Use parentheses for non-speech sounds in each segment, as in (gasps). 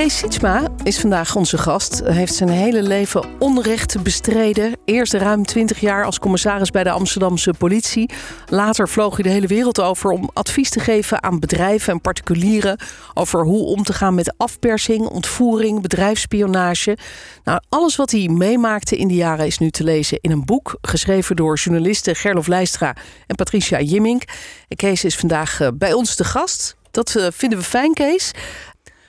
Kees Sietsma is vandaag onze gast. Hij heeft zijn hele leven onrecht bestreden. Eerst ruim 20 jaar als commissaris bij de Amsterdamse politie. Later vloog hij de hele wereld over om advies te geven aan bedrijven en particulieren over hoe om te gaan met afpersing, ontvoering, bedrijfsspionage. Nou, alles wat hij meemaakte in die jaren is nu te lezen in een boek geschreven door journalisten Gerlof Leistra en Patricia Jimmink. Kees is vandaag eh, bij ons te gast. Dat eh, vinden we fijn, Kees.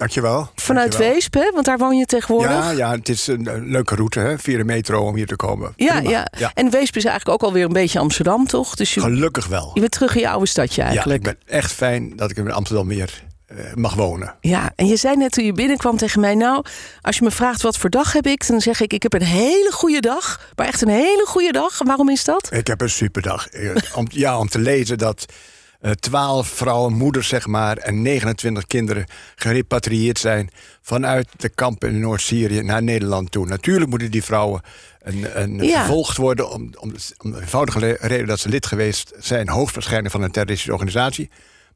Dankjewel. Vanuit Dankjewel. Weesp, hè? want daar woon je tegenwoordig. Ja, ja, het is een, een leuke route, hè? via de metro om hier te komen. Ja, Prima. ja. En Weesp is eigenlijk ook alweer een beetje Amsterdam, toch? Dus je, Gelukkig wel. je bent terug in je oude stadje Ja, eigenlijk. ik ben echt fijn dat ik in Amsterdam weer eh, mag wonen. Ja, en je zei net toen je binnenkwam tegen mij... nou, als je me vraagt wat voor dag heb ik... dan zeg ik, ik heb een hele goede dag. Maar echt een hele goede dag. Waarom is dat? Ik heb een superdag. Eh, om, (laughs) ja, om te lezen dat eh, twaalf vrouwen, moeders zeg maar... en 29 kinderen gerepatrieerd zijn... vanuit de kampen in Noord-Syrië naar Nederland toe. Natuurlijk moeten die vrouwen een, een Ja. vervolgd worden... Om, om, om de eenvoudige reden dat ze lid geweest zijn... hoogstwaarschijnlijk van een terroristische organisatie...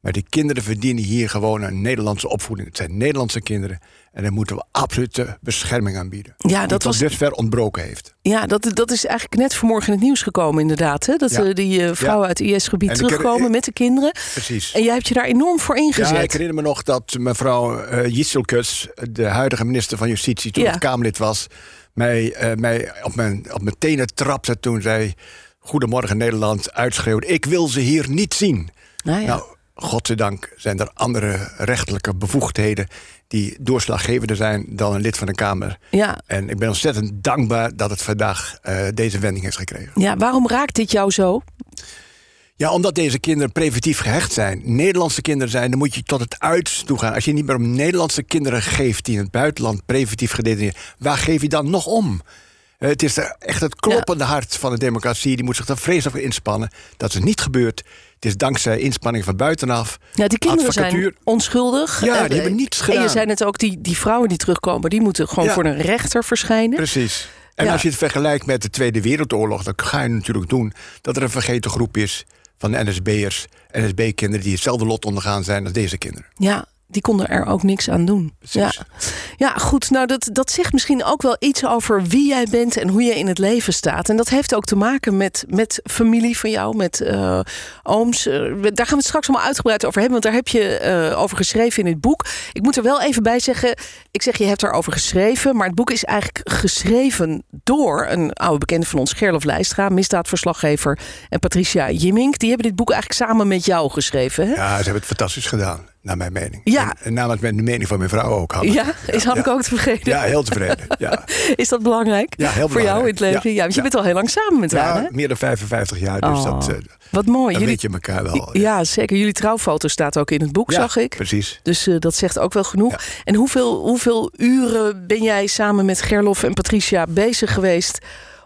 Maar die kinderen verdienen hier gewoon een Nederlandse opvoeding. Het zijn Nederlandse kinderen. En daar moeten we absolute bescherming aan bieden. Ja, dat was- dusver ontbroken heeft. Ja, dat, dat is eigenlijk net vanmorgen in het nieuws gekomen inderdaad. Hè? Dat Ja. eh, die eh, vrouwen uit het IS-gebied terugkomen met de kinderen. Precies. En jij hebt je daar enorm voor ingezet. Ja, ik herinner me nog dat mevrouw Jitselkus, de huidige minister van Justitie, toen Ja. ik Kamerlid was, mij, mij op, mijn, op mijn tenen trapte toen zij Goedemorgen Nederland uitschreeuwde: Ik wil ze hier niet zien. Nou ja. Nou, godzijdank zijn er andere rechtelijke bevoegdheden die doorslaggevender zijn dan een lid van de Kamer. ja. En ik ben ontzettend dankbaar dat het vandaag eh, deze wending heeft gekregen. ja, waarom raakt dit jou zo? Ja, omdat deze kinderen preventief gehecht zijn. Nederlandse kinderen zijn, dan moet je tot het uiterste toe gaan. Als je niet meer om Nederlandse kinderen geeft die in het buitenland preventief gedetineerd, waar geef je dan nog om? Eh, Het is de- echt het kloppende hart van de democratie. Die moet zich er vreselijk voor inspannen. Dat is niet gebeurd. Het is dankzij inspanningen van buitenaf. Ja, die kinderen zijn onschuldig. Ja, En, die hebben eh, niets En je gedaan. zei net ook, die, die vrouwen die terugkomen... die moeten gewoon Ja. voor een rechter verschijnen. Precies. En Ja. als je het vergelijkt met de Tweede Wereldoorlog, dan ga je natuurlijk doen dat er een vergeten groep is van NSB'ers, NSB-kinderen die hetzelfde lot ondergaan zijn als deze kinderen. Ja, die konden er ook niks aan doen. Ja. Precies. ja, goed. Nou, dat, dat zegt misschien ook wel iets over wie jij bent en hoe je in het leven staat. En dat heeft ook te maken met, met familie van jou, met eh, ooms. Eh, daar gaan we het straks allemaal uitgebreid over hebben, want daar heb je eh, over geschreven in het boek. Ik moet er wel even bij zeggen, ik zeg je hebt erover geschreven, maar het boek is eigenlijk geschreven door een oude bekende van ons, Gerlof Leistra, misdaadverslaggever, en Patricia Jimmink. Die hebben dit boek eigenlijk samen met jou geschreven. Hè? Ja, ze hebben het fantastisch gedaan, naar mijn mening. Ja. En, en namens mijn- de mening van mijn vrouw ook. Ja, is, had ik ja. ook te vergeten. Ja, heel tevreden. Ja, (laughs) Is dat belangrijk? Ja, heel Voor jou in het belangrijk. leven? Ja, Ja, want je bent al heel lang samen met haar, hè? ja meer dan 55 jaar, dus Oh, dat, eh, Wat mooi. dan Jullie, weet je elkaar wel. ja, zeker. Jullie trouwfoto staat ook in het boek, zag ik. Precies. Dus eh, dat zegt ook wel genoeg. En hoeveel, hoeveel uren ben jij samen met Gerlof en Patricia bezig geweest...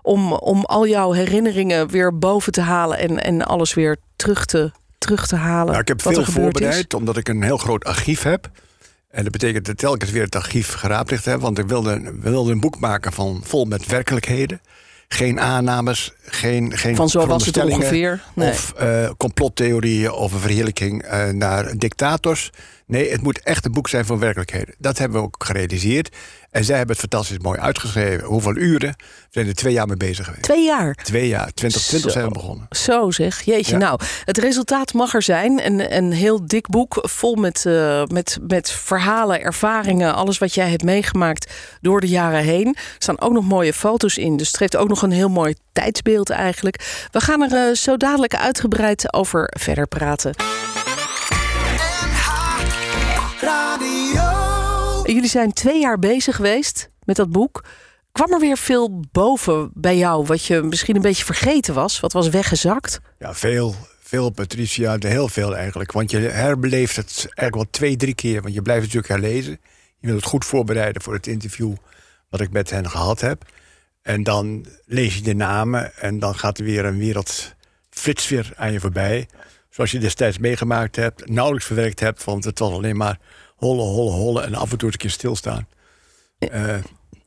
om, om al jouw herinneringen weer boven te halen... en, en alles weer terug te, terug te halen? Nou, ik heb veel er is? voorbereid, omdat ik een heel groot archief heb. En dat betekent dat telkens weer het archief geraadpleegd heb. Want ik wilde, we wilden een boek maken van, vol met werkelijkheden. Geen aannames, geen, geen Van zo was het ongeveer. Nee. Of eh, complottheorieën of een verheerlijking eh, naar dictators. Nee, het moet echt een boek zijn van werkelijkheden. Dat hebben we ook gerealiseerd. En zij hebben het fantastisch mooi uitgeschreven. Hoeveel uren? We zijn er twee jaar mee bezig geweest. Twee jaar. Twee jaar, 2020 zijn we begonnen. Zo zeg, jeetje. Ja. Nou, het resultaat mag er zijn. Een, een heel dik boek vol met, eh, met, met verhalen, ervaringen. Alles wat jij hebt meegemaakt door de jaren heen. Er staan ook nog mooie foto's in. Dus het geeft ook nog een heel mooi tijdsbeeld eigenlijk. We gaan er eh, zo dadelijk uitgebreid over verder praten. Jullie zijn twee jaar bezig geweest met dat boek. Kwam er weer veel boven bij jou, wat je misschien een beetje vergeten was? Wat was weggezakt? Ja, veel. Veel, Patricia. Heel veel eigenlijk. Want je herbeleeft het eigenlijk wel twee, drie keer. Want je blijft het natuurlijk herlezen. Je wilt het goed voorbereiden voor het interview wat ik met hen gehad heb. En dan lees je de namen en dan gaat er weer een wereld flits weer aan je voorbij. zoals je destijds meegemaakt hebt, nauwelijks verwerkt hebt. Want het was alleen maar hollen, hollen, hollen en af en toe een keer stilstaan. Uh,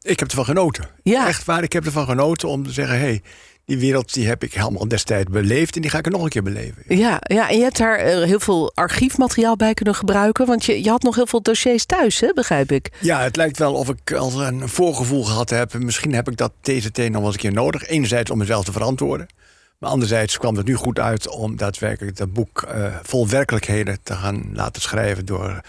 ik heb ervan genoten. Ja. Echt waar, ik heb ervan genoten om te zeggen... hey, die wereld die heb ik helemaal destijds beleefd... en die ga ik er nog een keer beleven. Ja, ja en je hebt daar uh, heel veel archiefmateriaal bij kunnen gebruiken... want je, je had nog heel veel dossiers thuis, hè, begrijp ik? Ja, het lijkt wel of ik al een voorgevoel gehad heb. Misschien heb ik dat deze thee nog wel eens een keer nodig. Enerzijds om mezelf te verantwoorden... Maar anderzijds kwam het nu goed uit om daadwerkelijk dat boek uh, vol werkelijkheden te gaan laten schrijven door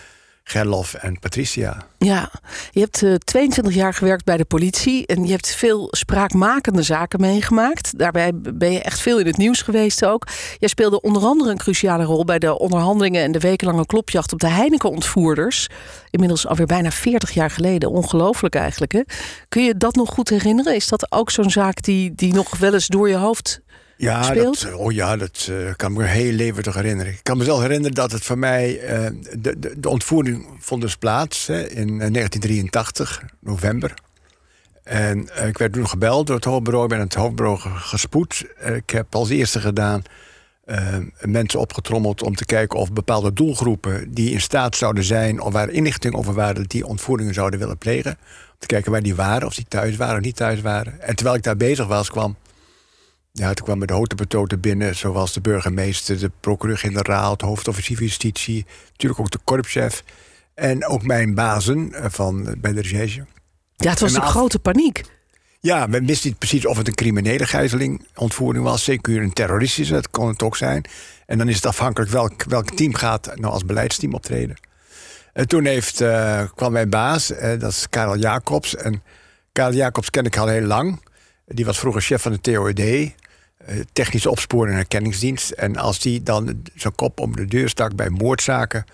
Gerlof en Patricia. Ja, je hebt uh, 22 jaar gewerkt bij de politie en je hebt veel spraakmakende zaken meegemaakt. Daarbij ben je echt veel in het nieuws geweest ook. Jij speelde onder andere een cruciale rol bij de onderhandelingen en de wekenlange klopjacht op de Heineken-ontvoerders. Inmiddels alweer bijna 40 jaar geleden. Ongelooflijk eigenlijk. Hè? Kun je dat nog goed herinneren? Is dat ook zo'n zaak die, die nog wel eens door je hoofd ja, dat, oh ja, dat uh, kan me heel levendig herinneren. Ik kan me zelf herinneren dat het voor mij... Uh, de, de, de, ontvoering vond dus plaats hè, in 1983, november. En uh, ik werd toen gebeld door het hoofdbureau. Ik ben het hoofdbureau gespoed. ik heb als eerste gedaan mensen opgetrommeld... om te kijken of bepaalde doelgroepen die in staat zouden zijn... of waar inlichting over waren, die ontvoeringen zouden willen plegen. Om te kijken waar die waren, of die thuis waren of niet thuis waren. En terwijl ik daar bezig was, kwam ja, toen kwamen de houten betoten binnen, zoals de burgemeester, de procureur-generaal, het hoofdofficier van justitie, natuurlijk ook de korpschef. En ook mijn bazen eh, van, bij de recherche. Ja, het was een grote paniek. Ja, men wist niet precies of het een criminele gijzeling, ontvoering was. Zeker een terroristische, dat kon het ook zijn. En dan is het afhankelijk welk, welk team gaat nou als beleidsteam optreden. En toen heeft, uh, kwam mijn baas, uh, dat is Karel Jacobs. En Karel Jacobs ken ik al heel lang. Die was vroeger chef van de TOD. Eh, technische opsporing en herkenningsdienst. En als die dan zijn kop om de deur stak bij moordzaken.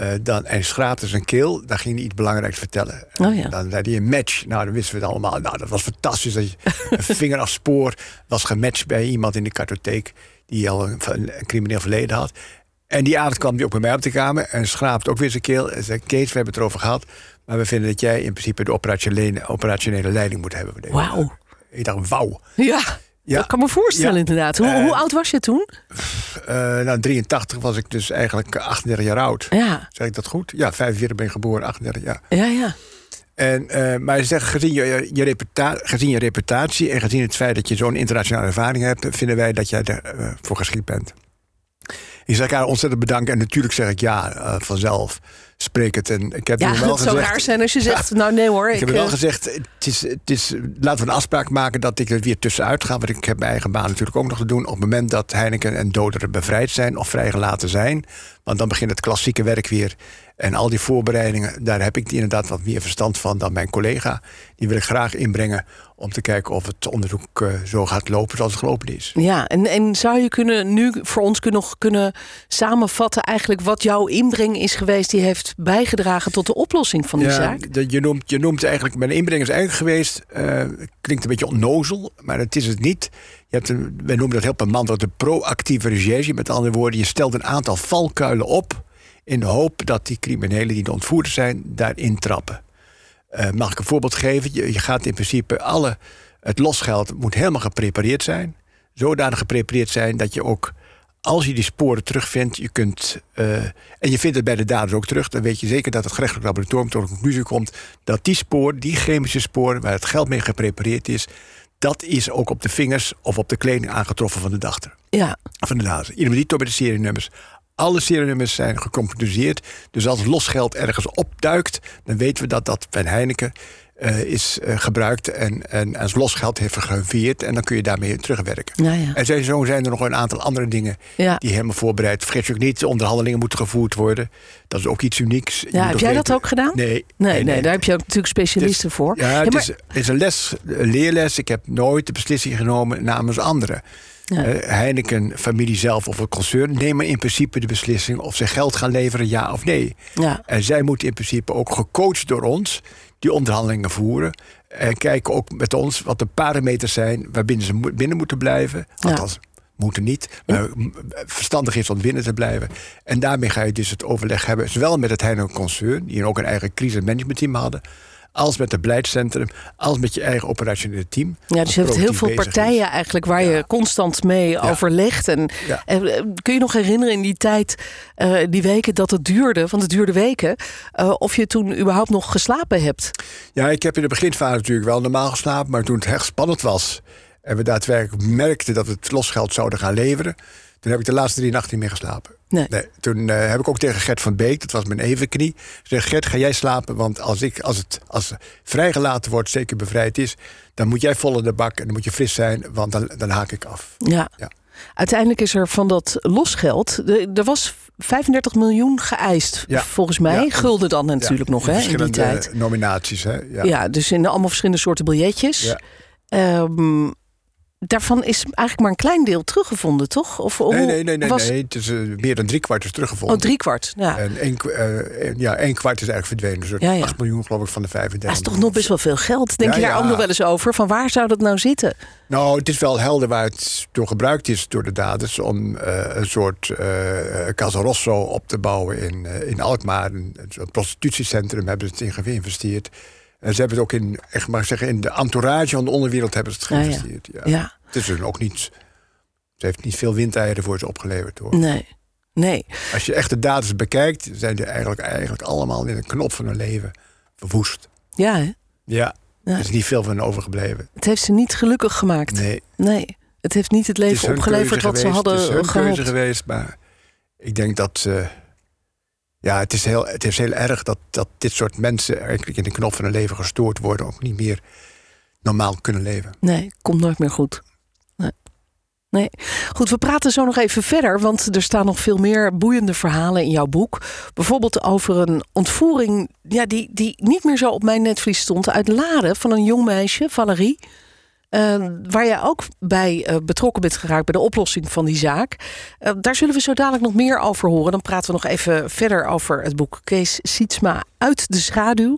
Uh, dan, en schraapte zijn keel, dan ging hij iets belangrijks vertellen. Oh ja. Dan zei hij een match. Nou, dan wisten we het allemaal. Nou, dat was fantastisch. Dat je (laughs) een vingerafspoor was gematcht bij iemand in de kartotheek... die al een, een, crimineel verleden had. En die avond kwam hij ook bij mij op de kamer... en schraapte ook weer zijn keel. En zei, Kees, we hebben het erover gehad... maar we vinden dat jij in principe de operationele, operationele leiding moet hebben. Wauw. Ik dacht, wauw. Ja. Ja. Dat kan me voorstellen, inderdaad. Hoe, uh, hoe, oud was je toen? Uh, nou, 83 was ik dus eigenlijk 38 jaar oud. Ja. Zeg ik dat goed? Ja, 45 ben ik geboren, 38 jaar. Ja, ja. En, uh, maar je zegt, gezien je, je, gezien je reputatie en gezien het feit dat je zo'n internationale ervaring hebt, vinden wij dat jij ervoor geschikt bent. Ik zeg elkaar ontzettend bedanken en natuurlijk zeg ik ja, vanzelf spreek het. En ik heb ja, wel (laughs) het gezegd, zou raar zijn als je zegt, (laughs) nou nee hoor. Ik, heb wel gezegd, het is, het is, laten we een afspraak maken dat ik er weer tussenuit ga. Want ik heb mijn eigen baan natuurlijk ook nog te doen. Op het moment dat Heineken en Doderen bevrijd zijn of vrijgelaten zijn. Want dan begint het klassieke werk weer. En al die voorbereidingen, daar heb ik inderdaad wat meer verstand van dan mijn collega. Die wil ik graag inbrengen om te kijken of het onderzoek uh, zo gaat lopen zoals het gelopen is. Ja, en, en zou je kunnen nu voor ons kunnen, kunnen samenvatten eigenlijk wat jouw inbreng is geweest die heeft bijgedragen tot de oplossing van die ja, zaak? De, je, noemt, je noemt eigenlijk, mijn inbreng is eigenlijk geweest, uh, klinkt een beetje onnozel, maar het is het niet. Hebt een, wij noemen dat heel pamant de proactieve recherche. Met andere woorden, je stelt een aantal valkuilen op in de hoop dat die criminelen die de ontvoerders zijn, daarin trappen. Uh, mag ik een voorbeeld geven? Je, gaat in principe alle. Het losgeld moet helemaal geprepareerd zijn. Zodanig geprepareerd zijn dat je ook. Als je die sporen terugvindt, je kunt. Uh, en je vindt het bij de daders ook terug, dan weet je zeker dat het gerechtelijk laboratorium tot de conclusie komt. dat die sporen, die chemische sporen, waar het geld mee geprepareerd is. Dat is ook op de vingers of op de kleding aangetroffen van de dachter. Ja. Van de dader. Iedereen met de serienummers. Alle serienummers zijn gecomputeriseerd. Dus als losgeld ergens opduikt, dan weten we dat dat bij Heineken uh, is uh, gebruikt en, en als losgeld heeft gegraveerd. En dan kun je daarmee terugwerken. Ja, ja. En zo zijn er nog een aantal andere dingen ja. die helemaal voorbereid. Vergeet je ook niet, de onderhandelingen moeten gevoerd worden. Dat is ook iets unieks. Ja, heb jij dat ook gedaan? Nee. Nee, nee, nee, daar heb je ook natuurlijk specialisten dus, voor. Ja, het, maar... is, het is een les, een leerles. Ik heb nooit de beslissing genomen namens anderen. Ja. Uh, Heineken, familie zelf of het concern nemen in principe de beslissing of ze geld gaan leveren, ja of nee. Ja. En zij moeten in principe ook gecoacht door ons die onderhandelingen voeren. En kijken ook met ons wat de parameters zijn waarbinnen ze binnen moeten blijven. Althans, ja. moeten niet. Maar verstandig is om binnen te blijven. En daarmee ga je dus het overleg hebben, zowel met het Heineken concern, die ook een eigen crisismanagementteam hadden als met het beleidscentrum, als met je eigen operationele team. Ja, dus je hebt heel veel partijen eigenlijk waar je constant mee overlegt. En, Ja. eh, kun je nog herinneren in die tijd, eh, die weken dat het duurde, want het duurde weken, eh, of je toen überhaupt nog geslapen hebt? Ja, ik heb in de beginfase natuurlijk wel normaal geslapen, maar toen het echt spannend was en we daadwerkelijk merkten dat we het losgeld zouden gaan leveren, toen heb ik de laatste drie nachten niet meer geslapen. Nee. toen eh, heb ik ook tegen Gert van Beek, dat was mijn evenknie, gezegd: Gert, ga jij slapen? Want als, ik, als het als vrijgelaten wordt, zeker bevrijd is, dan moet jij vol in de bak en dan moet je fris zijn, want dan, dan haak ik af. Ja. Ja. Uiteindelijk is er van dat losgeld, er was 35 miljoen geëist, Ja. volgens mij. Ja. Gulden dan natuurlijk nog, hè, in die verschillende tijd. nominaties, hè? Ja. Ja. dus in allemaal verschillende soorten biljetjes. Ja. Daarvan is eigenlijk maar een klein deel teruggevonden, toch? Of, Nee, hoe nee, nee, nee, was... nee. Het is eh, meer dan drie kwart is teruggevonden. Oh, driekwart. Ja. En één, eh, ja, één kwart is eigenlijk verdwenen. Dus Ja, ja. 8 miljoen geloof ik van de 35 Dat is toch nog best wel veel geld. Denk Ja, je daar ook nog wel eens over? Van waar zou dat nou zitten? Nou, het is wel helder waar het door gebruikt is door de daders... om eh, een soort eh Casa Rosso op te bouwen in, in Alkmaar. Een, een prostitutiecentrum hebben ze het in geïnvesteerd. En ze hebben het ook in, echt maar zeggen, in de entourage van de onderwereld hebben ze het geïnvesteerd. Ja, Ja, Het is dus ook niet... Het heeft niet veel windeieren voor ze opgeleverd hoor. nee. Nee. Als je echt de daders bekijkt, zijn die eigenlijk, eigenlijk allemaal in een knop van hun leven verwoest. Ja, hè? Ja, Ja. er is niet veel van hen overgebleven. het heeft ze niet gelukkig gemaakt. Nee. Nee. Het heeft niet het leven opgeleverd wat ze hadden Het is hun gehoopt. keuze geweest, maar ik denk dat... eh, ja, het is, heel, het is heel erg dat, dat dit soort mensen... eigenlijk in de knop van hun leven gestoord worden... ook niet meer normaal kunnen leven. Nee, komt nooit meer goed. Nee. Goed, we praten zo nog even verder, want er staan nog veel meer boeiende verhalen in jouw boek. Bijvoorbeeld over een ontvoering ja, die, die niet meer zo op mijn netvlies stond uit Laren van een jong meisje, Valerie. Eh, waar jij ook bij eh, betrokken bent geraakt bij de oplossing van die zaak. Eh, daar zullen we zo dadelijk nog meer over horen. Dan praten we nog even verder over het boek Kees Sietsma uit de schaduw.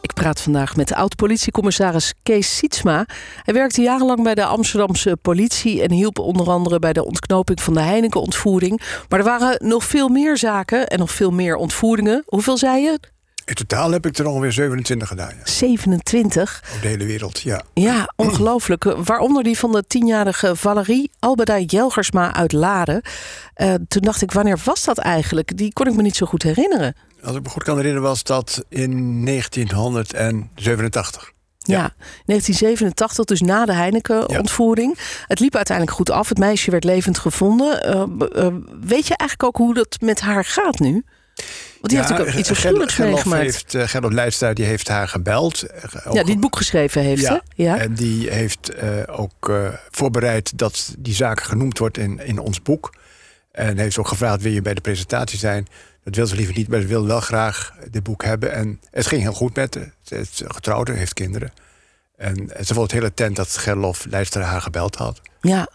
Ik praat vandaag met de oud-politiecommissaris Kees Sietsma. Hij werkte jarenlang bij de Amsterdamse politie en hielp onder andere bij de ontknoping van de Heineken-ontvoering. Maar er waren nog veel meer zaken en nog veel meer ontvoeringen. Hoeveel zei je? In totaal heb ik er ongeveer 27 gedaan. Ja. 27. Op de hele wereld, ja. Ja, ongelooflijk. Waaronder die van de tienjarige Valerie Albeda Jelgersma uit Laren. Eh, toen dacht ik, wanneer was dat eigenlijk? Die kon ik me niet zo goed herinneren. Als ik me goed kan herinneren was dat in 1987. Ja, 1987, dus na de Heineken-ontvoering. Het liep uiteindelijk goed af. Het meisje werd levend gevonden. Eh, eh, weet je eigenlijk ook hoe dat met haar gaat nu? Want die heeft natuurlijk ook iets afschuwelijks meegemaakt. heeft, uh, Gerlof Leidster die heeft haar gebeld. Eh, ook- Ja, die het boek geschreven heeft, Ja, hè? Ja. En die heeft eh, ook voorbereid dat die zaak genoemd wordt in, in ons boek. En heeft ook gevraagd: wil je bij de presentatie zijn? Dat wil ze liever niet, maar ze wil wel graag dit boek hebben. En het ging heel goed met haar. Ze is getrouwd en heeft kinderen. En ze vond het hele tent dat Gerlof Leidster haar gebeld had. ja.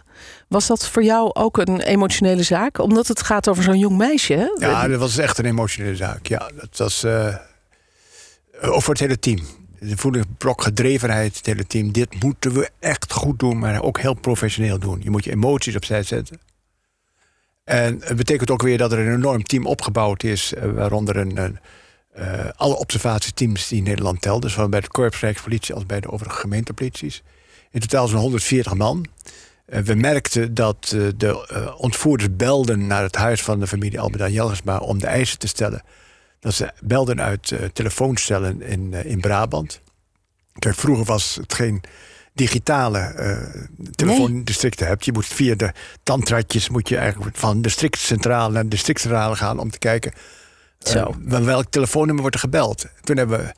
Was dat voor jou ook een emotionele zaak? Omdat het gaat over zo'n jong meisje? Ja, dat was echt een emotionele zaak. Ja, dat was eh ook voor het hele team. De voelde brok gedrevenheid, het hele team. Dit moeten we echt goed doen, maar ook heel professioneel doen. Je moet je emoties opzij zetten. En het betekent ook weer dat er een enorm team opgebouwd is, eh, waaronder een, alle observatieteams die Nederland telt, zowel bij de Korps Rijkspolitie als bij de overige gemeentepolities. In totaal zo'n 140 man. Uh, we merkten dat uh, de uh, ontvoerders belden naar het huis van de familie Albeda Jelgersma om de eisen te stellen. Dat ze belden uit telefoonstellen in, in Brabant. Kijk, vroeger was het geen digitale telefoondistricten nee. hebt. Je moet via de tandratjes moet je eigenlijk van districtcentrale naar districtcentrale gaan om te kijken welk telefoonnummer wordt er gebeld. Toen hebben we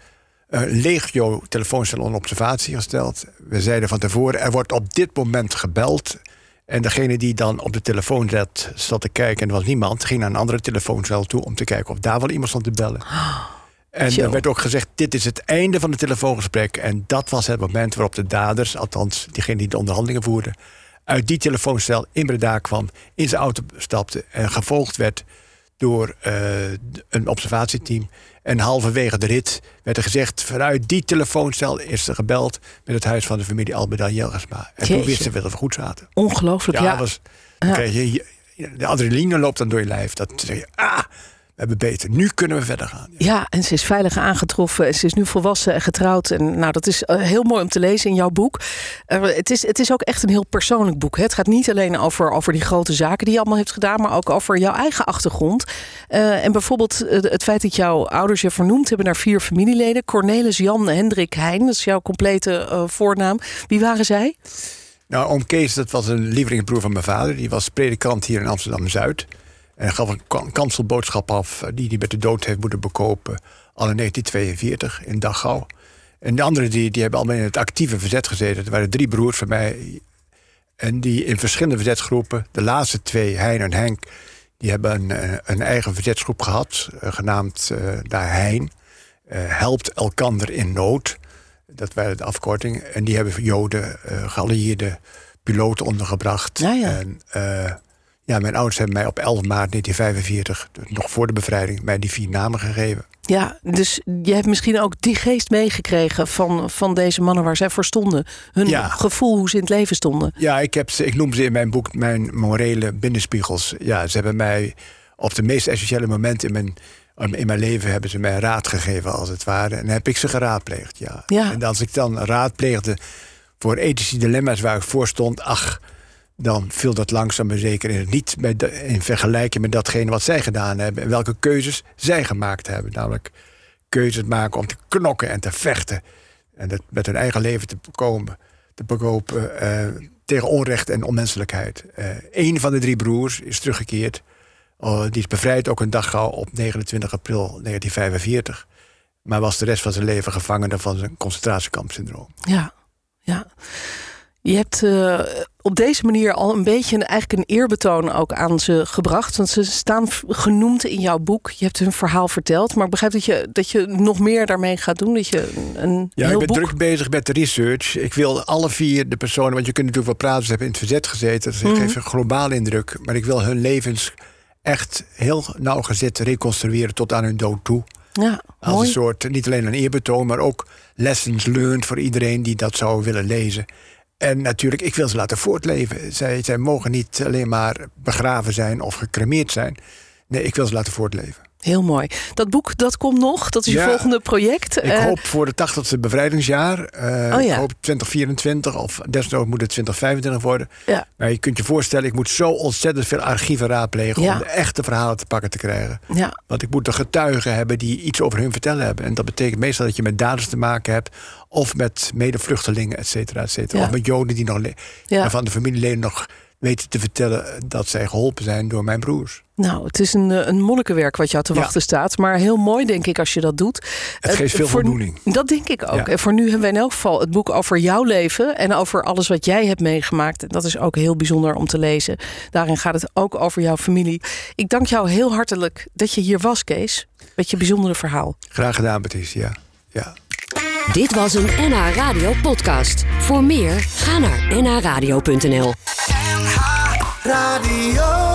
een legio telefooncel onder observatie gesteld. We zeiden van tevoren, er wordt op dit moment gebeld. En degene die dan op de telefoon zat, zat te kijken en er was niemand... ging naar een andere telefooncel toe om te kijken of daar wel iemand stond te bellen. (gasps) En er werd ook gezegd, dit is het einde van het telefoongesprek. En dat was het moment waarop de daders, althans diegene die de onderhandelingen voerden... uit die telefooncel in Breda kwam, in zijn auto stapte... en gevolgd werd door uh, een observatieteam. En halverwege de rit werd er gezegd... vanuit die telefooncel is er gebeld... met het huis van de familie Albeda Jelgersma. En Jeetje. toen wisten we dat we goed zaten. Ongelooflijk, ja. Ja, Was, Ja. je, de adrenaline loopt dan door je lijf. Dat zeg je, ah, we hebben beter. Nu kunnen we verder gaan. Ja. en ze is veilig aangetroffen. En ze is nu volwassen en getrouwd. En nou, dat is eh, heel mooi om te lezen in jouw boek. Uh, het, is, het is ook echt een heel persoonlijk boek. Hè? Het gaat niet alleen over, over die grote zaken die je allemaal heeft gedaan, maar ook over jouw eigen achtergrond. Uh, en bijvoorbeeld het feit dat jouw ouders je vernoemd hebben naar vier familieleden: Cornelis, Jan, Hendrik, Hein. Dat is jouw complete voornaam. Wie waren zij? Nou, oom Kees, dat was een lievelingsbroer van mijn vader. Die was predikant hier in Amsterdam Zuid. En gaf een kanselboodschap af eh, die hij met de dood heeft moeten bekopen. Al in 1942 in Dachau. En de anderen die, die hebben allemaal in het actieve verzet gezeten. Er waren drie broers van mij. En die in verschillende verzetsgroepen. De laatste twee, Hein en Henk. Die hebben een, eh, een eigen verzetsgroep gehad. Eh, genaamd uh, daar Hein. helpt elkander in nood. Dat waren de afkorting. En die hebben Joden, geallieerde piloten ondergebracht. Ja, ja. En, ja, mijn ouders hebben mij op 11 maart 1945, nog voor de bevrijding, mij die vier namen gegeven. Ja, dus je hebt misschien ook die geest meegekregen van, van deze mannen waar zij voor stonden. Hun gevoel hoe ze in het leven stonden. Ja, ik, heb ze, ik noem ze in mijn boek mijn morele binnenspiegels. Ja, ze hebben mij op de meest essentiële momenten in mijn, in mijn leven hebben ze mij raad gegeven, als het ware. En heb ik ze geraadpleegd, ja. ja. En als ik dan raadpleegde voor ethische dilemma's waar ik voor stond, ach, dan viel dat langzaam maar zeker in het niet in vergelijking met datgene wat zij gedaan hebben en welke keuzes zij gemaakt hebben. Namelijk keuzes maken om te knokken en te vechten en dat met hun eigen leven te bekomen, te bekopen uh, tegen onrecht en onmenselijkheid. Uh, een van de drie broers is teruggekeerd. Uh, die is bevrijd ook een dag gauw op 29 april 1945. Maar was de rest van zijn leven gevangene van zijn concentratiekampsyndroom. Ja, ja. Je hebt uh, op deze manier al een beetje een, eigenlijk een eerbetoon ook aan ze gebracht. Want ze staan genoemd in jouw boek. Je hebt hun verhaal verteld. Maar ik begrijp dat je, dat je nog meer daarmee gaat doen. Dat je een ja, ik ben boek... druk bezig met de research. Ik wil alle vier de personen, want je kunt natuurlijk wel praten, ze hebben in het verzet gezeten. Dat mm geeft een globale indruk. Maar ik wil hun levens echt heel nauwgezet reconstrueren tot aan hun dood toe. Ja, Als mooi. een soort, niet alleen een eerbetoon, maar ook lessons learned voor iedereen die dat zou willen lezen. En natuurlijk, ik wil ze laten voortleven. Zij, zij mogen niet alleen maar begraven zijn of gecremeerd zijn. Nee, ik wil ze laten voortleven. Heel mooi. Dat boek, dat komt nog. Dat is je Ja. volgende project. Ik Eh, hoop voor de 80ste bevrijdingsjaar. eh, Oh ja. Ik hoop 2024 of desnoods moet het 2025 worden. Ja. Maar je kunt je voorstellen, ik moet zo ontzettend veel archieven raadplegen... Ja. om de echte verhalen te pakken te krijgen. ja, Want ik moet de getuigen hebben die iets over hun vertellen hebben. En dat betekent meestal dat je met daders te maken hebt... of met medevluchtelingen, et cetera, et cetera. Ja. Of met joden die nog waarvan de familieleden nog weten te vertellen... dat zij geholpen zijn door mijn broers. nou, het is een, eh, een monnikenwerk wat jou te Ja. wachten staat. Maar heel mooi, denk ik, als je dat doet. Het Eh, geeft veel voor- voldoening. Dat denk ik ook. Ja. En voor nu hebben wij in elk geval het boek over jouw leven en over alles wat jij hebt meegemaakt. En dat is ook heel bijzonder om te lezen. Daarin gaat het ook over jouw familie. Ik dank jou heel hartelijk dat je hier was, Kees. Met je bijzondere verhaal. Graag gedaan, Patricia. Ja. Dit was een NH Radio podcast. Voor meer, ga naar nhradio.nl. Radio.